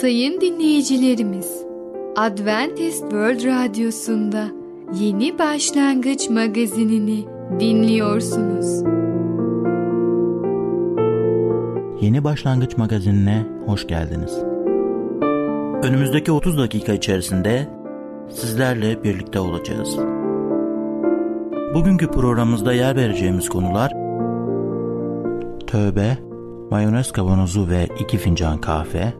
Sayın dinleyicilerimiz, Adventist World Radyosu'nda Yeni Başlangıç magazinini dinliyorsunuz. Yeni Başlangıç magazinine hoş geldiniz. Önümüzdeki 30 dakika içerisinde sizlerle birlikte olacağız. Bugünkü programımızda yer vereceğimiz konular Tövbe, mayonez kavanozu ve iki fincan kahve,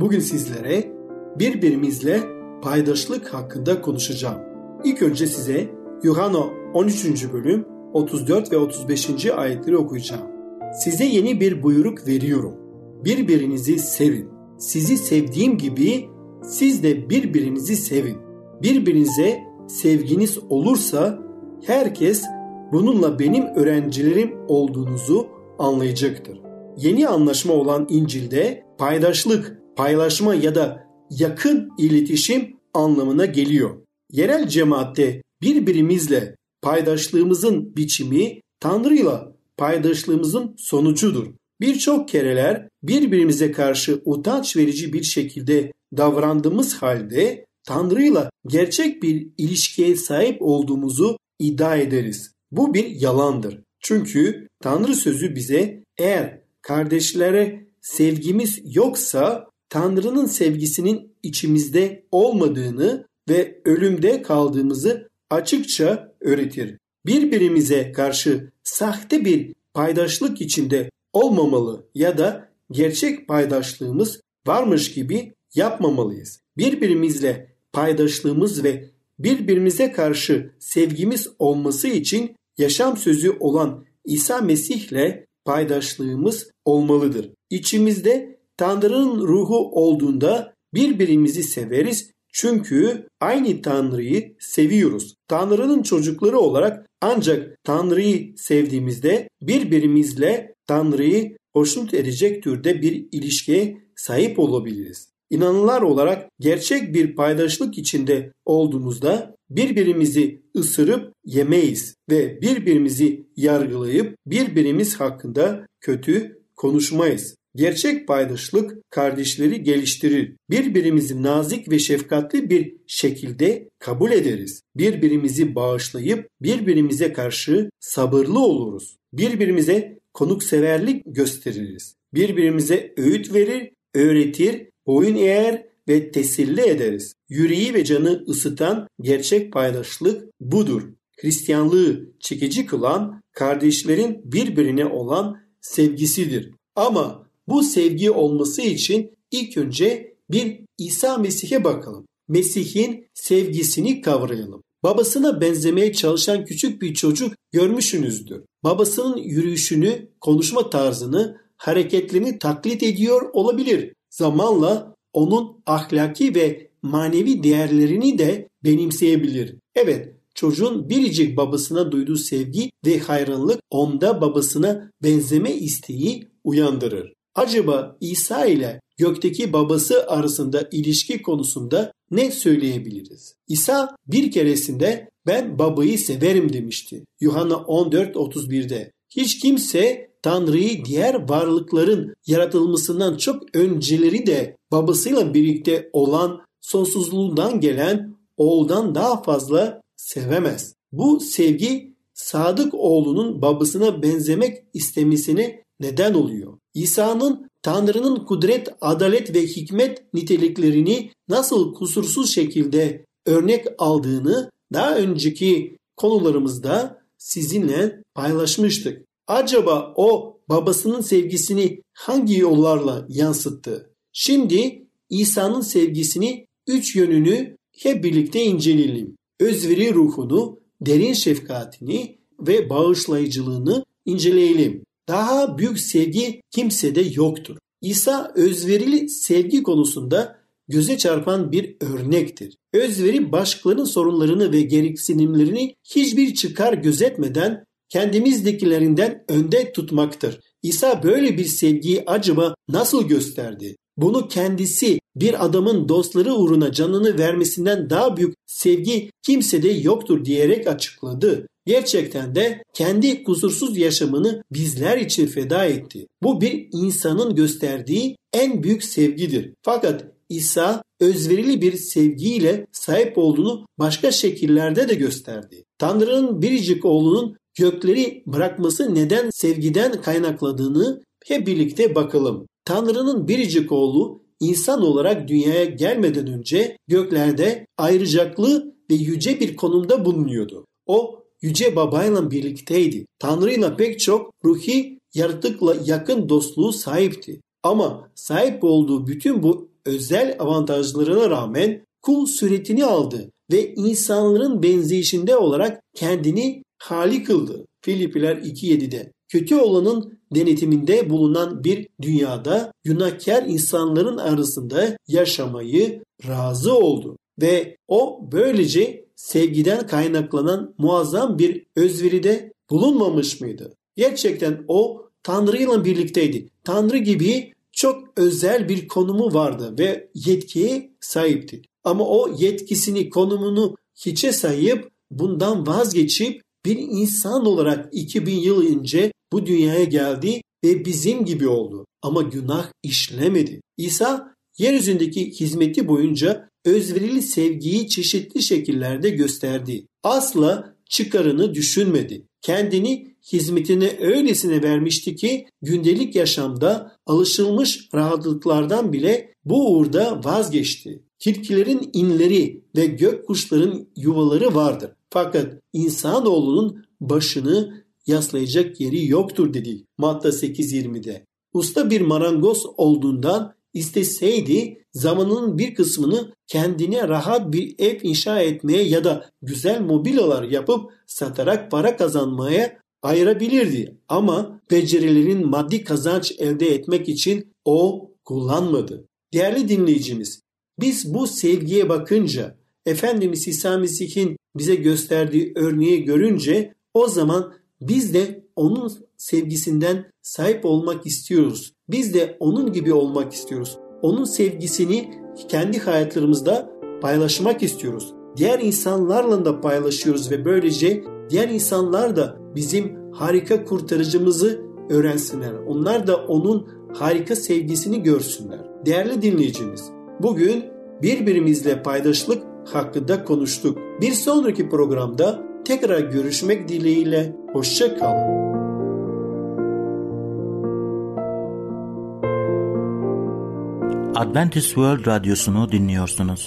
Bugün sizlere birbirimizle paydaşlık hakkında konuşacağım. İlk önce size Yuhanna 13. bölüm 34 ve 35. ayetleri okuyacağım. Size yeni bir buyruk veriyorum. Birbirinizi sevin. Sizi sevdiğim gibi siz de birbirinizi sevin. Birbirinize sevginiz olursa herkes bununla benim öğrencilerim olduğunuzu anlayacaktır. Yeni anlaşma olan İncil'de paydaşlık, paylaşma ya da yakın iletişim anlamına geliyor. Yerel cemaatte birbirimizle paydaşlığımızın biçimi Tanrı'yla paydaşlığımızın sonucudur. Birçok kereler birbirimize karşı utanç verici bir şekilde davrandığımız halde Tanrı'yla gerçek bir ilişkiye sahip olduğumuzu iddia ederiz. Bu bir yalandır. Çünkü Tanrı sözü bize eğer kardeşlere sevgimiz yoksa Tanrı'nın sevgisinin içimizde olmadığını ve ölümde kaldığımızı açıkça öğretir. Birbirimize karşı sahte bir paydaşlık içinde olmamalı ya da gerçek paydaşlığımız varmış gibi yapmamalıyız. Birbirimizle paydaşlığımız ve birbirimize karşı sevgimiz olması için yaşam sözü olan İsa Mesih'le paydaşlığımız olmalıdır. İçimizde Tanrı'nın ruhu olduğunda birbirimizi severiz çünkü aynı Tanrı'yı seviyoruz. Tanrı'nın çocukları olarak ancak Tanrı'yı sevdiğimizde birbirimizle Tanrı'yı hoşnut edecek türde bir ilişkiye sahip olabiliriz. İnanlılar olarak gerçek bir paydaşlık içinde olduğumuzda birbirimizi ısırıp yemeyiz ve birbirimizi yargılayıp birbirimiz hakkında kötü konuşmayız. Gerçek paydaşlık kardeşleri geliştirir. Birbirimizi nazik ve şefkatli bir şekilde kabul ederiz. Birbirimizi bağışlayıp birbirimize karşı sabırlı oluruz. Birbirimize konukseverlik gösteririz. Birbirimize öğüt verir, öğretir, boyun eğer ve teselli ederiz. Yüreği ve canı ısıtan gerçek paydaşlık budur. Hristiyanlığı çekici kılan kardeşlerin birbirine olan sevgisidir. Ama bu sevgi olması için ilk önce bir İsa Mesih'e bakalım. Mesih'in sevgisini kavrayalım. Babasına benzemeye çalışan küçük bir çocuk görmüşsünüzdür. Babasının yürüyüşünü, konuşma tarzını, hareketlerini taklit ediyor olabilir. Zamanla onun ahlaki ve manevi değerlerini de benimseyebilir. Evet, çocuğun biricik babasına duyduğu sevgi ve hayranlık onda babasına benzeme isteği uyandırır. Acaba İsa ile gökteki babası arasında ilişki konusunda ne söyleyebiliriz? İsa bir keresinde ben babayı severim demişti. Yuhanna 14.31'de. Hiç kimse Tanrı'yı diğer varlıkların yaratılmasından çok önceleri de babasıyla birlikte olan sonsuzluğundan gelen oğuldan daha fazla sevemez. Bu sevgi sadık oğlunun babasına benzemek istemesine neden oluyor. İsa'nın Tanrı'nın kudret, adalet ve hikmet niteliklerini nasıl kusursuz şekilde örnek aldığını daha önceki konularımızda sizinle paylaşmıştık. Acaba o babasının sevgisini hangi yollarla yansıttı? Şimdi İsa'nın sevgisini üç yönünü hep birlikte inceleyelim. Özveri ruhunu, derin şefkatini ve bağışlayıcılığını inceleyelim. Daha büyük sevgi kimsede yoktur. İsa özverili sevgi konusunda göze çarpan bir örnektir. Özveri başkalarının sorunlarını ve gereksinimlerini hiçbir çıkar gözetmeden kendimizdekilerinden önde tutmaktır. İsa böyle bir sevgiyi acaba nasıl gösterdi? Bunu kendisi bir adamın dostları uğruna canını vermesinden daha büyük sevgi kimsede yoktur diyerek açıkladı. Gerçekten de kendi kusursuz yaşamını bizler için feda etti. Bu bir insanın gösterdiği en büyük sevgidir. Fakat İsa özverili bir sevgiyle sahip olduğunu başka şekillerde de gösterdi. Tanrı'nın biricik oğlunun gökleri bırakması neden sevgiden kaynakladığını hep birlikte bakalım. Tanrı'nın biricik oğlu insan olarak dünyaya gelmeden önce göklerde ayrıcaklı ve yüce bir konumda bulunuyordu. O yüce babayla birlikteydi. Tanrı'yla pek çok ruhi yaratıkla yakın dostluğu sahipti. Ama sahip olduğu bütün bu özel avantajlarına rağmen kul suretini aldı ve insanların benzeyişinde olarak kendini hali kıldı. Filipiler 2.7'de. Kötü olanın denetiminde bulunan bir dünyada günahkar insanların arasında yaşamayı razı oldu. Ve o böylece sevgiden kaynaklanan muazzam bir özveride bulunmamış mıydı? Gerçekten o Tanrı ile birlikteydi. Tanrı gibi çok özel bir konumu vardı ve yetkiye sahipti. Ama o yetkisini, konumunu hiçe sayıp bundan vazgeçip bir insan olarak 2000 yıl önce bu dünyaya geldi ve bizim gibi oldu. Ama günah işlemedi. İsa yeryüzündeki hizmeti boyunca özverili sevgiyi çeşitli şekillerde gösterdi. Asla çıkarını düşünmedi. Kendini hizmetine öylesine vermişti ki gündelik yaşamda alışılmış rahatlıklardan bile bu uğurda vazgeçti. Tilkilerin inleri ve gök kuşların yuvaları vardır. Fakat insanoğlunun başını yaslayacak yeri yoktur dedi Matta 8.20'de. Usta bir marangoz olduğundan isteseydi zamanının bir kısmını kendine rahat bir ev inşa etmeye ya da güzel mobilyalar yapıp satarak para kazanmaya ayırabilirdi. Ama becerilerin maddi kazanç elde etmek için o kullanmadı. Değerli dinleyicimiz, biz bu sevgiye bakınca Efendimiz İsa Mesih'in bize gösterdiği örneği görünce o zaman biz de onun sevgisinden sahip olmak istiyoruz. Biz de onun gibi olmak istiyoruz. Onun sevgisini kendi hayatlarımızda paylaşmak istiyoruz. Diğer insanlarla da paylaşıyoruz ve böylece diğer insanlar da bizim harika kurtarıcımızı öğrensinler. Onlar da onun harika sevgisini görsünler. Değerli dinleyicimiz, bugün birbirimizle paydaşlık hakkında konuştuk. Bir sonraki programda tekrar görüşmek dileğiyle hoşça kalın. Adventist World Radyosu'nu dinliyorsunuz.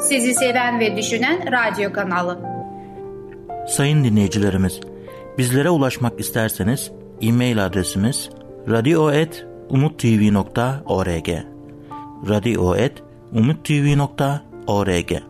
Sizi seven ve düşünen radyo kanalı. Sayın dinleyicilerimiz, bizlere ulaşmak isterseniz e-mail adresimiz radio.umutv.org radio.umutv.org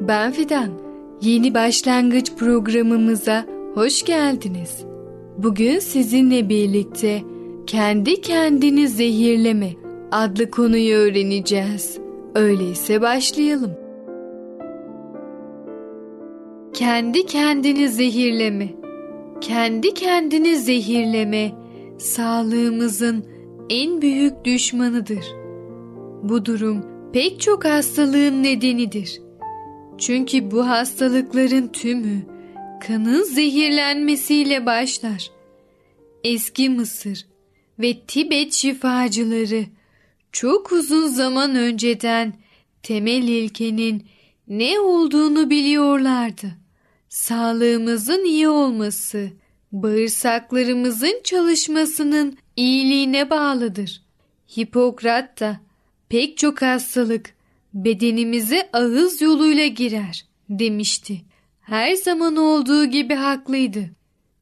Ben Fidan. Yeni başlangıç programımıza hoş geldiniz. Bugün sizinle birlikte kendi kendini zehirleme adlı konuyu öğreneceğiz. Öyleyse başlayalım. Kendi kendini zehirleme. Kendi kendini zehirleme sağlığımızın en büyük düşmanıdır. Bu durum pek çok hastalığın nedenidir. Çünkü bu hastalıkların tümü kanın zehirlenmesiyle başlar. Eski Mısır ve Tibet şifacıları çok uzun zaman önceden temel ilkenin ne olduğunu biliyorlardı. Sağlığımızın iyi olması, bağırsaklarımızın çalışmasının iyiliğine bağlıdır. Hipokrat da pek çok hastalık bedenimize ağız yoluyla girer demişti. Her zaman olduğu gibi haklıydı.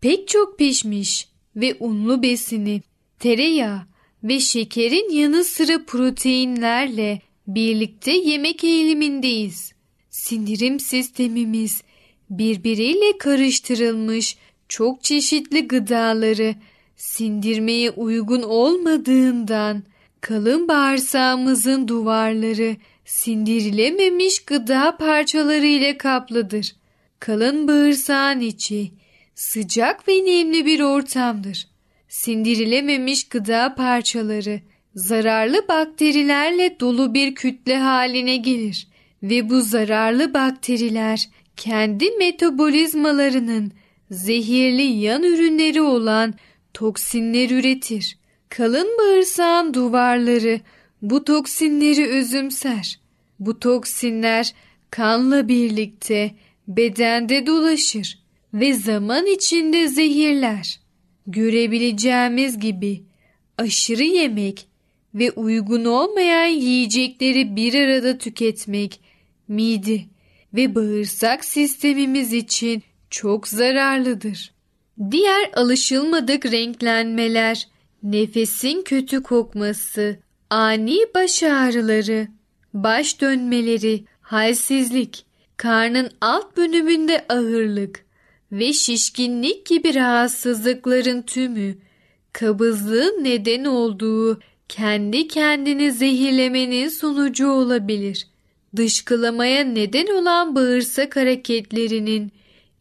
Pek çok pişmiş ve unlu besini, tereyağı ve şekerin yanı sıra proteinlerle birlikte yemek eğilimindeyiz. Sindirim sistemimiz birbiriyle karıştırılmış çok çeşitli gıdaları sindirmeye uygun olmadığından kalın bağırsağımızın duvarları sindirilememiş gıda parçaları ile kaplıdır. Kalın bağırsağın içi sıcak ve nemli bir ortamdır. Sindirilememiş gıda parçaları zararlı bakterilerle dolu bir kütle haline gelir ve bu zararlı bakteriler kendi metabolizmalarının zehirli yan ürünleri olan toksinler üretir. Kalın bağırsağın duvarları bu toksinleri özümser. Bu toksinler kanla birlikte bedende dolaşır ve zaman içinde zehirler. Görebileceğimiz gibi aşırı yemek ve uygun olmayan yiyecekleri bir arada tüketmek mide ve bağırsak sistemimiz için çok zararlıdır. Diğer alışılmadık renklenmeler, nefesin kötü kokması, ani baş ağrıları, baş dönmeleri, halsizlik, karnın alt bölümünde ağırlık ve şişkinlik gibi rahatsızlıkların tümü kabızlığın neden olduğu kendi kendini zehirlemenin sonucu olabilir. Dışkılamaya neden olan bağırsak hareketlerinin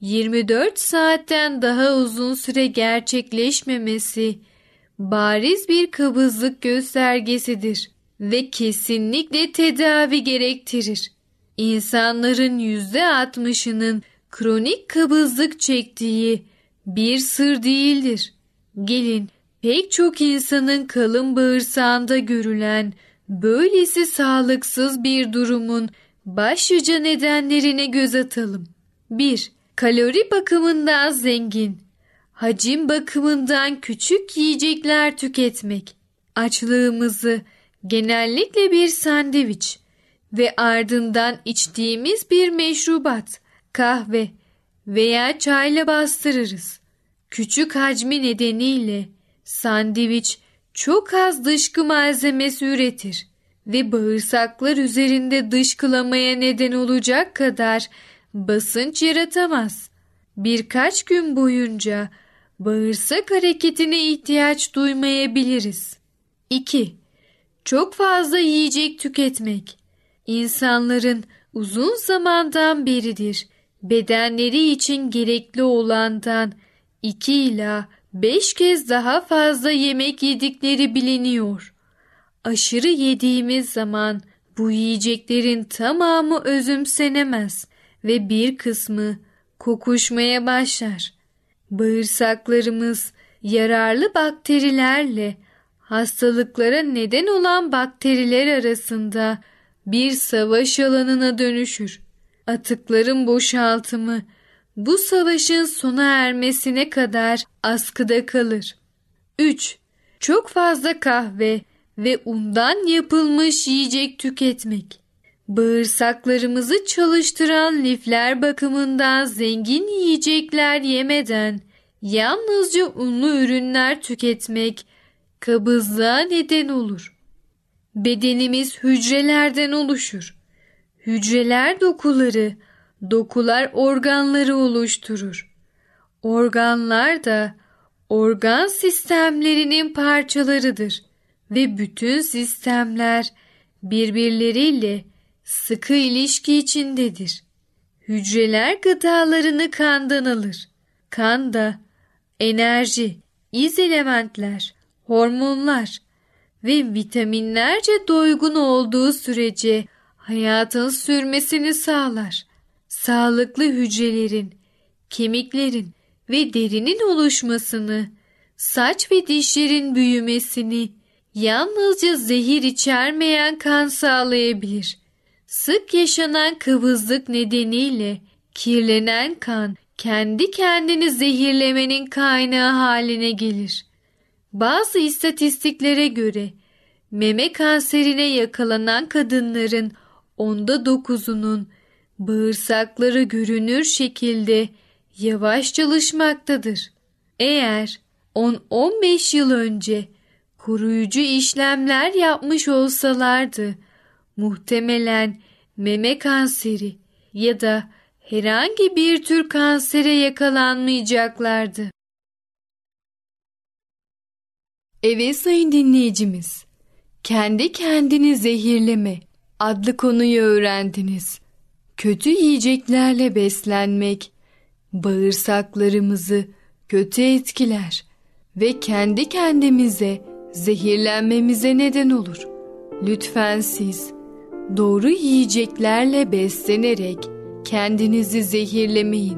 24 saatten daha uzun süre gerçekleşmemesi bariz bir kabızlık göstergesidir ve kesinlikle tedavi gerektirir. İnsanların %60'ının kronik kabızlık çektiği bir sır değildir. Gelin pek çok insanın kalın bağırsağında görülen böylesi sağlıksız bir durumun başlıca nedenlerine göz atalım. 1. Kalori bakımından zengin, hacim bakımından küçük yiyecekler tüketmek, açlığımızı genellikle bir sandviç ve ardından içtiğimiz bir meşrubat, kahve veya çayla bastırırız. Küçük hacmi nedeniyle sandviç çok az dışkı malzemesi üretir ve bağırsaklar üzerinde dışkılamaya neden olacak kadar basınç yaratamaz. Birkaç gün boyunca bağırsak hareketine ihtiyaç duymayabiliriz. 2. Çok fazla yiyecek tüketmek. İnsanların uzun zamandan beridir bedenleri için gerekli olandan 2 ila 5 kez daha fazla yemek yedikleri biliniyor. Aşırı yediğimiz zaman bu yiyeceklerin tamamı özümsenemez ve bir kısmı kokuşmaya başlar. Bağırsaklarımız yararlı bakterilerle hastalıklara neden olan bakteriler arasında bir savaş alanına dönüşür. Atıkların boşaltımı bu savaşın sona ermesine kadar askıda kalır. 3. Çok fazla kahve ve undan yapılmış yiyecek tüketmek. Bağırsaklarımızı çalıştıran lifler bakımından zengin yiyecekler yemeden yalnızca unlu ürünler tüketmek kabızlığa neden olur. Bedenimiz hücrelerden oluşur. Hücreler dokuları, dokular organları oluşturur. Organlar da organ sistemlerinin parçalarıdır ve bütün sistemler birbirleriyle sıkı ilişki içindedir. Hücreler gıdalarını kandan alır. Kan da enerji, iz elementler, hormonlar, ve vitaminlerce doygun olduğu sürece hayatın sürmesini sağlar. Sağlıklı hücrelerin, kemiklerin ve derinin oluşmasını, saç ve dişlerin büyümesini, yalnızca zehir içermeyen kan sağlayabilir. Sık yaşanan kıvızlık nedeniyle kirlenen kan kendi kendini zehirlemenin kaynağı haline gelir. Bazı istatistiklere göre meme kanserine yakalanan kadınların onda dokuzunun bağırsakları görünür şekilde yavaş çalışmaktadır. Eğer 10-15 yıl önce koruyucu işlemler yapmış olsalardı muhtemelen meme kanseri ya da herhangi bir tür kansere yakalanmayacaklardı. Evet sayın dinleyicimiz, kendi kendini zehirleme adlı konuyu öğrendiniz. Kötü yiyeceklerle beslenmek bağırsaklarımızı kötü etkiler ve kendi kendimize zehirlenmemize neden olur. Lütfen siz doğru yiyeceklerle beslenerek kendinizi zehirlemeyin.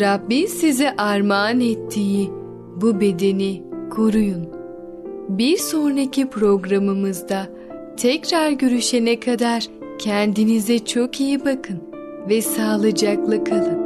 Rabbin size armağan ettiği bu bedeni koruyun. Bir sonraki programımızda tekrar görüşene kadar kendinize çok iyi bakın ve sağlıcakla kalın.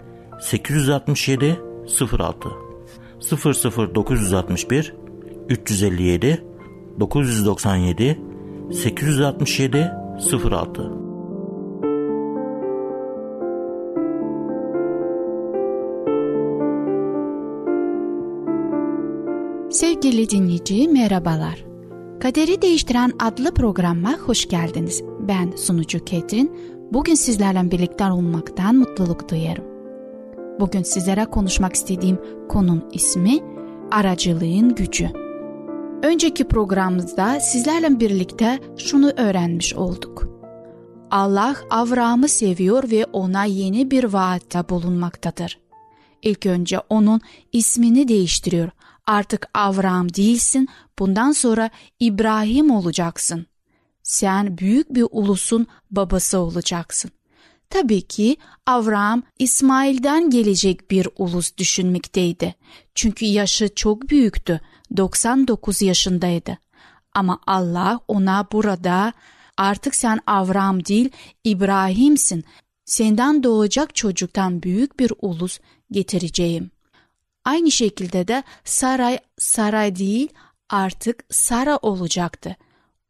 867 06 00961 357 997 867 06 Sevgili dinleyici merhabalar. Kaderi Değiştiren adlı programma hoş geldiniz. Ben sunucu Ketrin. Bugün sizlerle birlikte olmaktan mutluluk duyarım. Bugün sizlere konuşmak istediğim konun ismi aracılığın gücü. Önceki programımızda sizlerle birlikte şunu öğrenmiş olduk. Allah Avraam'ı seviyor ve ona yeni bir vaatte bulunmaktadır. İlk önce onun ismini değiştiriyor. Artık Avram değilsin, bundan sonra İbrahim olacaksın. Sen büyük bir ulusun babası olacaksın. Tabii ki Avram İsmail'den gelecek bir ulus düşünmekteydi. Çünkü yaşı çok büyüktü. 99 yaşındaydı. Ama Allah ona burada artık sen Avram değil İbrahim'sin. Senden doğacak çocuktan büyük bir ulus getireceğim. Aynı şekilde de saray saray değil artık Sara olacaktı.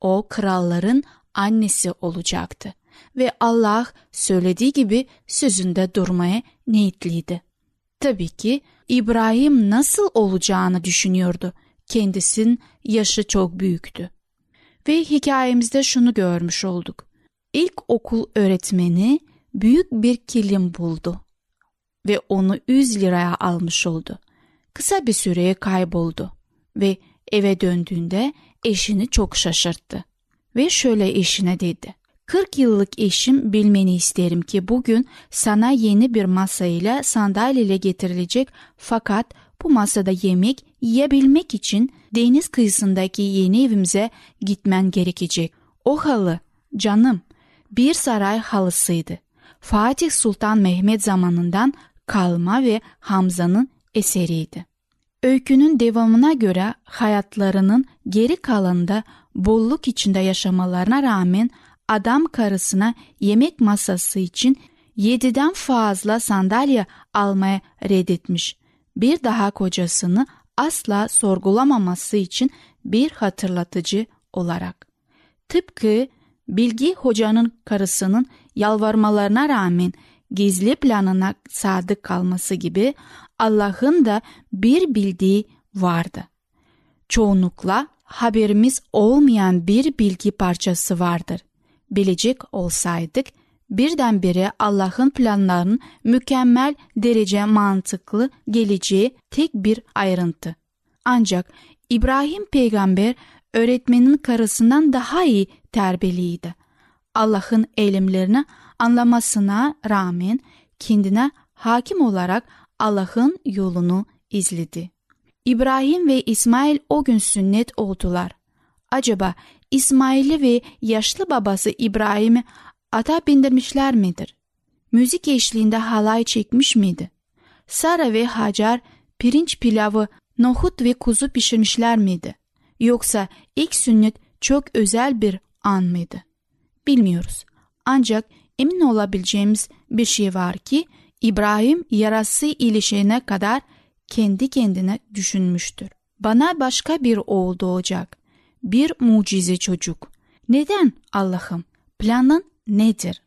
O kralların annesi olacaktı ve Allah söylediği gibi sözünde durmaya niyetliydi. Tabii ki İbrahim nasıl olacağını düşünüyordu. Kendisinin yaşı çok büyüktü. Ve hikayemizde şunu görmüş olduk. İlk okul öğretmeni büyük bir kilim buldu ve onu 100 liraya almış oldu. Kısa bir süreye kayboldu ve eve döndüğünde eşini çok şaşırttı. Ve şöyle eşine dedi. 40 yıllık eşim bilmeni isterim ki bugün sana yeni bir masayla sandalyeyle getirilecek fakat bu masada yemek yiyebilmek için deniz kıyısındaki yeni evimize gitmen gerekecek. O halı canım bir saray halısıydı. Fatih Sultan Mehmet zamanından kalma ve Hamza'nın eseriydi. Öykünün devamına göre hayatlarının geri kalanında bolluk içinde yaşamalarına rağmen adam karısına yemek masası için yediden fazla sandalye almaya reddetmiş. Bir daha kocasını asla sorgulamaması için bir hatırlatıcı olarak. Tıpkı Bilgi hocanın karısının yalvarmalarına rağmen gizli planına sadık kalması gibi Allah'ın da bir bildiği vardı. Çoğunlukla haberimiz olmayan bir bilgi parçası vardır. Bilecek olsaydık birdenbire Allah'ın planlarının mükemmel derece mantıklı geleceği tek bir ayrıntı. Ancak İbrahim peygamber öğretmenin karısından daha iyi terbiyeliydi. Allah'ın eylemlerini anlamasına rağmen kendine hakim olarak Allah'ın yolunu izledi. İbrahim ve İsmail o gün sünnet oldular. Acaba İsmail'i ve yaşlı babası İbrahim'i ata bindirmişler midir? Müzik eşliğinde halay çekmiş miydi? Sara ve Hacer pirinç pilavı, nohut ve kuzu pişirmişler miydi? Yoksa ilk sünnet çok özel bir an mıydı? Bilmiyoruz. Ancak emin olabileceğimiz bir şey var ki İbrahim yarası ilişene kadar kendi kendine düşünmüştür. Bana başka bir oğul doğacak. Bir mucize çocuk. Neden Allah'ım? Planın nedir?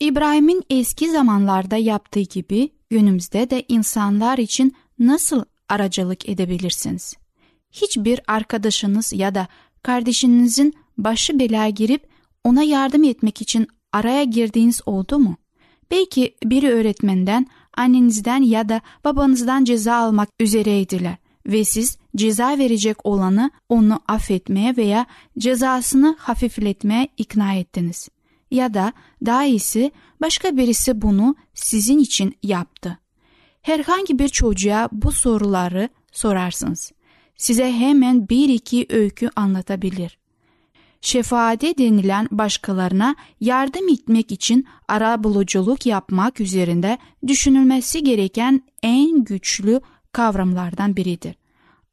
İbrahim'in eski zamanlarda yaptığı gibi günümüzde de insanlar için nasıl aracılık edebilirsiniz? Hiçbir arkadaşınız ya da kardeşinizin başı belaya girip ona yardım etmek için araya girdiğiniz oldu mu? Belki biri öğretmenden, annenizden ya da babanızdan ceza almak üzereydiler ve siz ceza verecek olanı onu affetmeye veya cezasını hafifletmeye ikna ettiniz. Ya da daha iyisi başka birisi bunu sizin için yaptı. Herhangi bir çocuğa bu soruları sorarsınız. Size hemen bir iki öykü anlatabilir şefaate denilen başkalarına yardım etmek için ara buluculuk yapmak üzerinde düşünülmesi gereken en güçlü kavramlardan biridir.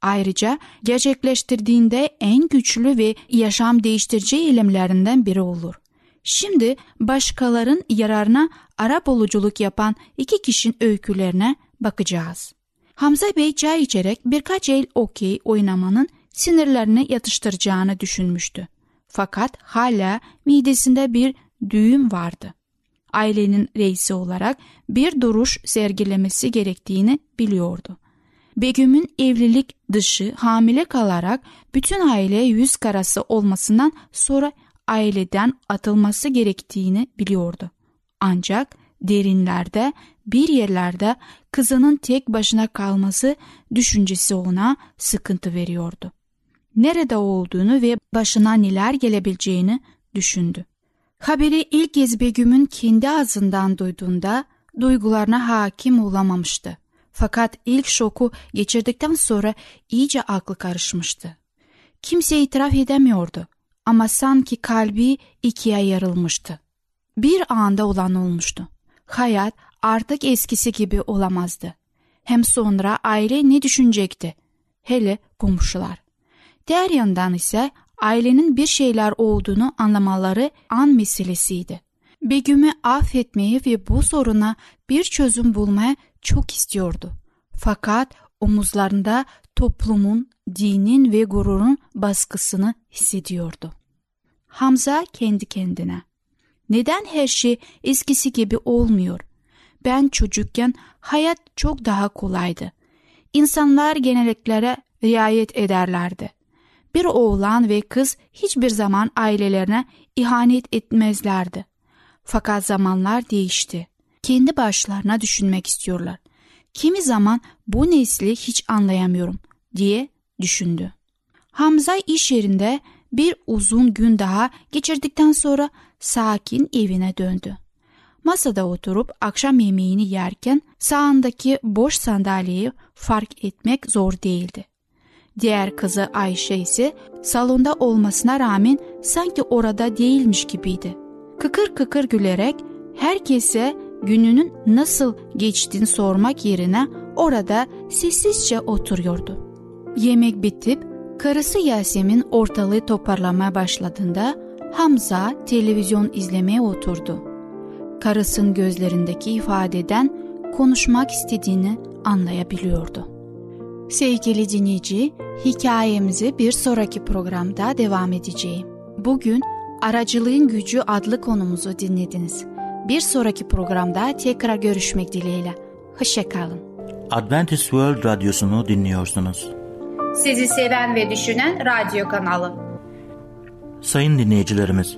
Ayrıca gerçekleştirdiğinde en güçlü ve yaşam değiştirici eylemlerinden biri olur. Şimdi başkaların yararına ara buluculuk yapan iki kişinin öykülerine bakacağız. Hamza Bey çay içerek birkaç el okey oynamanın sinirlerini yatıştıracağını düşünmüştü. Fakat hala midesinde bir düğüm vardı. Ailenin reisi olarak bir duruş sergilemesi gerektiğini biliyordu. Begüm'ün evlilik dışı hamile kalarak bütün aile yüz karası olmasından sonra aileden atılması gerektiğini biliyordu. Ancak derinlerde bir yerlerde kızının tek başına kalması düşüncesi ona sıkıntı veriyordu nerede olduğunu ve başına neler gelebileceğini düşündü. Haberi ilk kez Begüm'ün kendi ağzından duyduğunda duygularına hakim olamamıştı. Fakat ilk şoku geçirdikten sonra iyice aklı karışmıştı. Kimse itiraf edemiyordu ama sanki kalbi ikiye yarılmıştı. Bir anda olan olmuştu. Hayat artık eskisi gibi olamazdı. Hem sonra aile ne düşünecekti? Hele komşular. Diğer yandan ise ailenin bir şeyler olduğunu anlamaları an meselesiydi. Begüm'ü affetmeyi ve bu soruna bir çözüm bulmaya çok istiyordu. Fakat omuzlarında toplumun, dinin ve gururun baskısını hissediyordu. Hamza kendi kendine. Neden her şey eskisi gibi olmuyor? Ben çocukken hayat çok daha kolaydı. İnsanlar genelliklere riayet ederlerdi bir oğlan ve kız hiçbir zaman ailelerine ihanet etmezlerdi. Fakat zamanlar değişti. Kendi başlarına düşünmek istiyorlar. Kimi zaman bu nesli hiç anlayamıyorum diye düşündü. Hamza iş yerinde bir uzun gün daha geçirdikten sonra sakin evine döndü. Masada oturup akşam yemeğini yerken sağındaki boş sandalyeyi fark etmek zor değildi. Diğer kızı Ayşe ise salonda olmasına rağmen sanki orada değilmiş gibiydi. Kıkır kıkır gülerek herkese gününün nasıl geçtiğini sormak yerine orada sessizce oturuyordu. Yemek bitip karısı Yasemin ortalığı toparlamaya başladığında Hamza televizyon izlemeye oturdu. Karısının gözlerindeki ifadeden konuşmak istediğini anlayabiliyordu. Sevgili dinleyici, hikayemizi bir sonraki programda devam edeceğim. Bugün Aracılığın Gücü adlı konumuzu dinlediniz. Bir sonraki programda tekrar görüşmek dileğiyle. Hoşçakalın. Adventist World Radyosu'nu dinliyorsunuz. Sizi seven ve düşünen radyo kanalı. Sayın dinleyicilerimiz,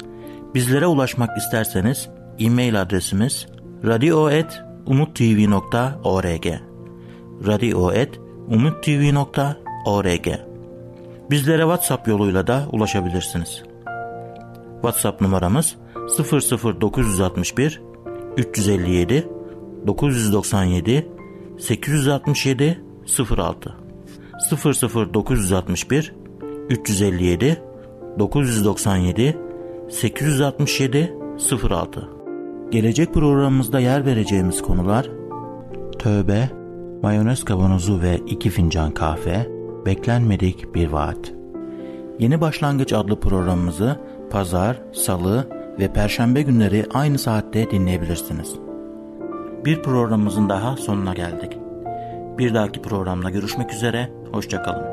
bizlere ulaşmak isterseniz e-mail adresimiz radio.umutv.org radio.umutv.org Bizlere WhatsApp yoluyla da ulaşabilirsiniz. WhatsApp numaramız 00961 357 997 867 06 00961 357 997 867 06 Gelecek programımızda yer vereceğimiz konular Tövbe, mayonez kavanozu ve iki fincan kahve, beklenmedik bir vaat. Yeni Başlangıç adlı programımızı pazar, salı ve perşembe günleri aynı saatte dinleyebilirsiniz. Bir programımızın daha sonuna geldik. Bir dahaki programda görüşmek üzere, hoşçakalın.